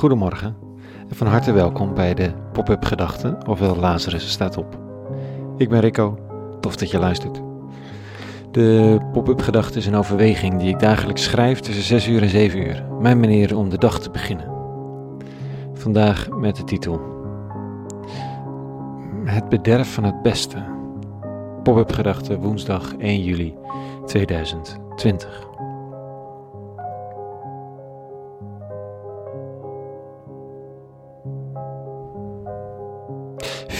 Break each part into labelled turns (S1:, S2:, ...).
S1: Goedemorgen en van harte welkom bij de Pop-up Gedachten, ofwel Lazarus staat op. Ik ben Rico, tof dat je luistert. De Pop-up Gedachte is een overweging die ik dagelijks schrijf tussen 6 uur en 7 uur. Mijn manier om de dag te beginnen. Vandaag met de titel Het bederf van het beste. Pop-up Gedachte woensdag 1 juli 2020.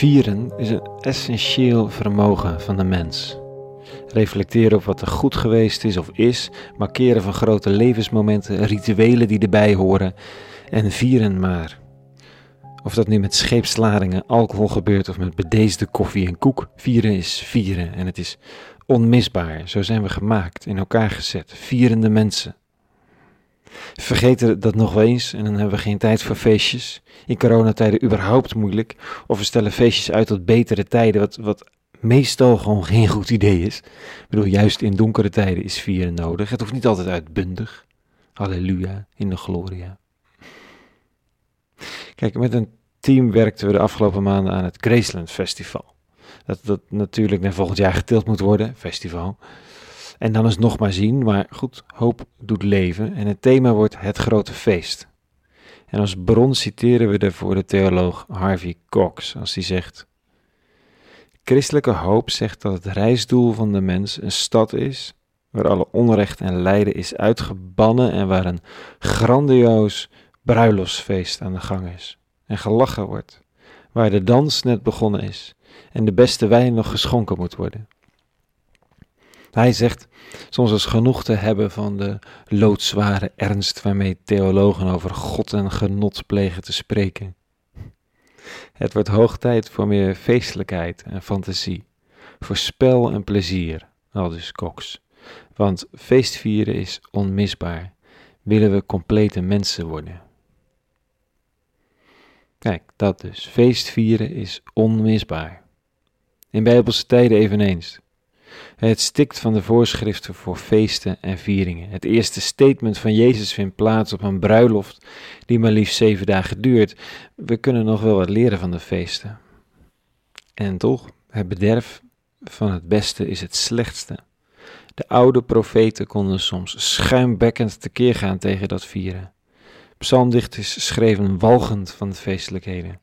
S1: Vieren is een essentieel vermogen van de mens. Reflecteren op wat er goed geweest is of is, markeren van grote levensmomenten, rituelen die erbij horen en vieren maar. Of dat nu met scheepsladingen, alcohol gebeurt of met bedeesde koffie en koek, vieren is vieren en het is onmisbaar. Zo zijn we gemaakt, in elkaar gezet, vierende mensen vergeten dat nog eens en dan hebben we geen tijd voor feestjes. In coronatijden überhaupt moeilijk. Of we stellen feestjes uit tot betere tijden, wat, wat meestal gewoon geen goed idee is. Ik bedoel, juist in donkere tijden is vieren nodig. Het hoeft niet altijd uitbundig. Halleluja, in de gloria. Kijk, met een team werkten we de afgelopen maanden aan het Graceland Festival. Dat, dat natuurlijk naar volgend jaar getild moet worden, festival. En dan is nog maar zien, maar goed, hoop doet leven en het thema wordt het grote feest. En als bron citeren we daarvoor de theoloog Harvey Cox, als hij zegt: Christelijke hoop zegt dat het reisdoel van de mens een stad is waar alle onrecht en lijden is uitgebannen en waar een grandioos bruiloftsfeest aan de gang is en gelachen wordt, waar de dans net begonnen is en de beste wijn nog geschonken moet worden. Hij zegt soms eens genoeg te hebben van de loodzware ernst waarmee theologen over God en genot plegen te spreken. Het wordt hoog tijd voor meer feestelijkheid en fantasie, voor spel en plezier, aldus Cox. Want feestvieren is onmisbaar, willen we complete mensen worden. Kijk, dat dus. Feestvieren is onmisbaar. In bijbelse tijden eveneens. Het stikt van de voorschriften voor feesten en vieringen. Het eerste statement van Jezus vindt plaats op een bruiloft die maar liefst zeven dagen duurt. We kunnen nog wel wat leren van de feesten. En toch, het bederf van het beste is het slechtste. De oude profeten konden soms schuimbekkend tekeer gaan tegen dat vieren. Psalmdichters schreven walgend van de feestelijkheden.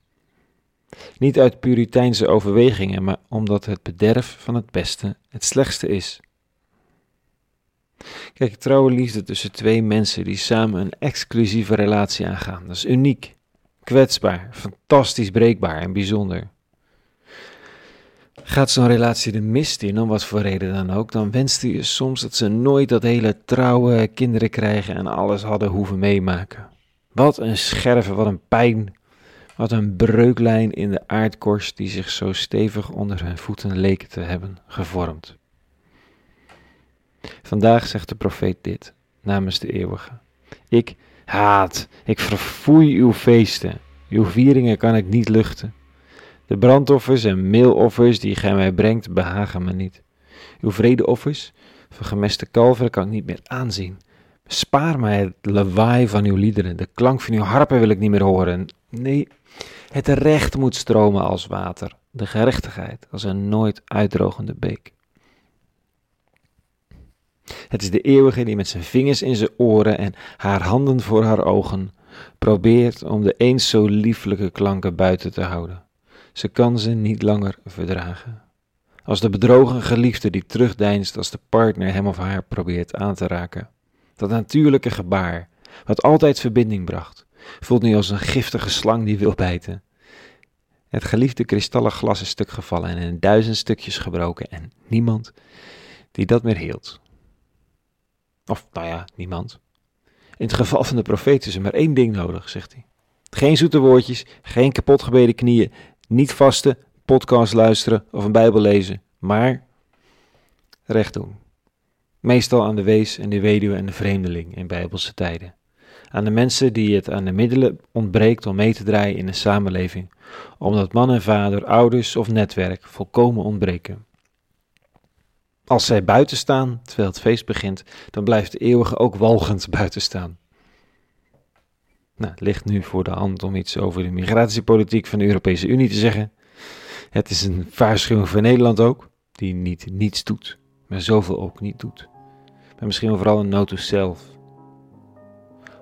S1: Niet uit Puriteinse overwegingen, maar omdat het bederf van het beste het slechtste is. Kijk, trouwe liefde tussen twee mensen die samen een exclusieve relatie aangaan, dat is uniek, kwetsbaar, fantastisch breekbaar en bijzonder. Gaat zo'n relatie de mist in, om wat voor reden dan ook, dan wenst je soms dat ze nooit dat hele trouwe kinderen krijgen en alles hadden hoeven meemaken. Wat een scherven, wat een pijn, wat een breuklijn in de aardkorst die zich zo stevig onder hun voeten leek te hebben gevormd. Vandaag zegt de profeet dit, namens de eeuwige. Ik haat, ik verfoei uw feesten, uw vieringen kan ik niet luchten. De brandoffers en meeloffers die gij mij brengt, behagen me niet. Uw vredeoffers, van gemeste kalveren kan ik niet meer aanzien. Spaar mij het lawaai van uw liederen, de klank van uw harpen wil ik niet meer horen. Nee, het recht moet stromen als water, de gerechtigheid als een nooit uitdrogende beek. Het is de eeuwige die met zijn vingers in zijn oren en haar handen voor haar ogen probeert om de eens zo lieflijke klanken buiten te houden. Ze kan ze niet langer verdragen. Als de bedrogen geliefde die terugdeinst als de partner hem of haar probeert aan te raken. Dat natuurlijke gebaar, wat altijd verbinding bracht, voelt nu als een giftige slang die wil bijten. Het geliefde kristallen glas is stuk gevallen en in duizend stukjes gebroken en niemand die dat meer hield. Of, nou ja, niemand. In het geval van de profeet is er maar één ding nodig, zegt hij. Geen zoete woordjes, geen kapot gebeden knieën, niet vasten, podcast luisteren of een bijbel lezen, maar recht doen. Meestal aan de wees en de weduwe en de vreemdeling in bijbelse tijden aan de mensen die het aan de middelen ontbreekt om mee te draaien in een samenleving, omdat man en vader, ouders of netwerk volkomen ontbreken. Als zij buiten staan, terwijl het feest begint, dan blijft de eeuwige ook walgend buiten staan. Nou, het ligt nu voor de hand om iets over de migratiepolitiek van de Europese Unie te zeggen. Het is een waarschuwing voor Nederland ook, die niet niets doet, maar zoveel ook niet doet. Maar misschien vooral een notus zelf.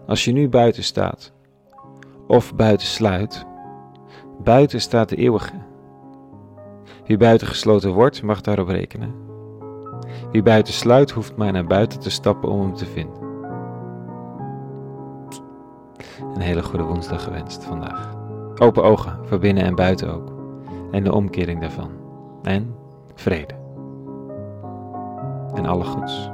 S1: Als je nu buiten staat, of buiten sluit, buiten staat de eeuwige. Wie buiten gesloten wordt, mag daarop rekenen. Wie buiten sluit, hoeft maar naar buiten te stappen om hem te vinden. Een hele goede woensdag gewenst vandaag. Open ogen, voor binnen en buiten ook. En de omkering daarvan. En vrede. En alle goeds.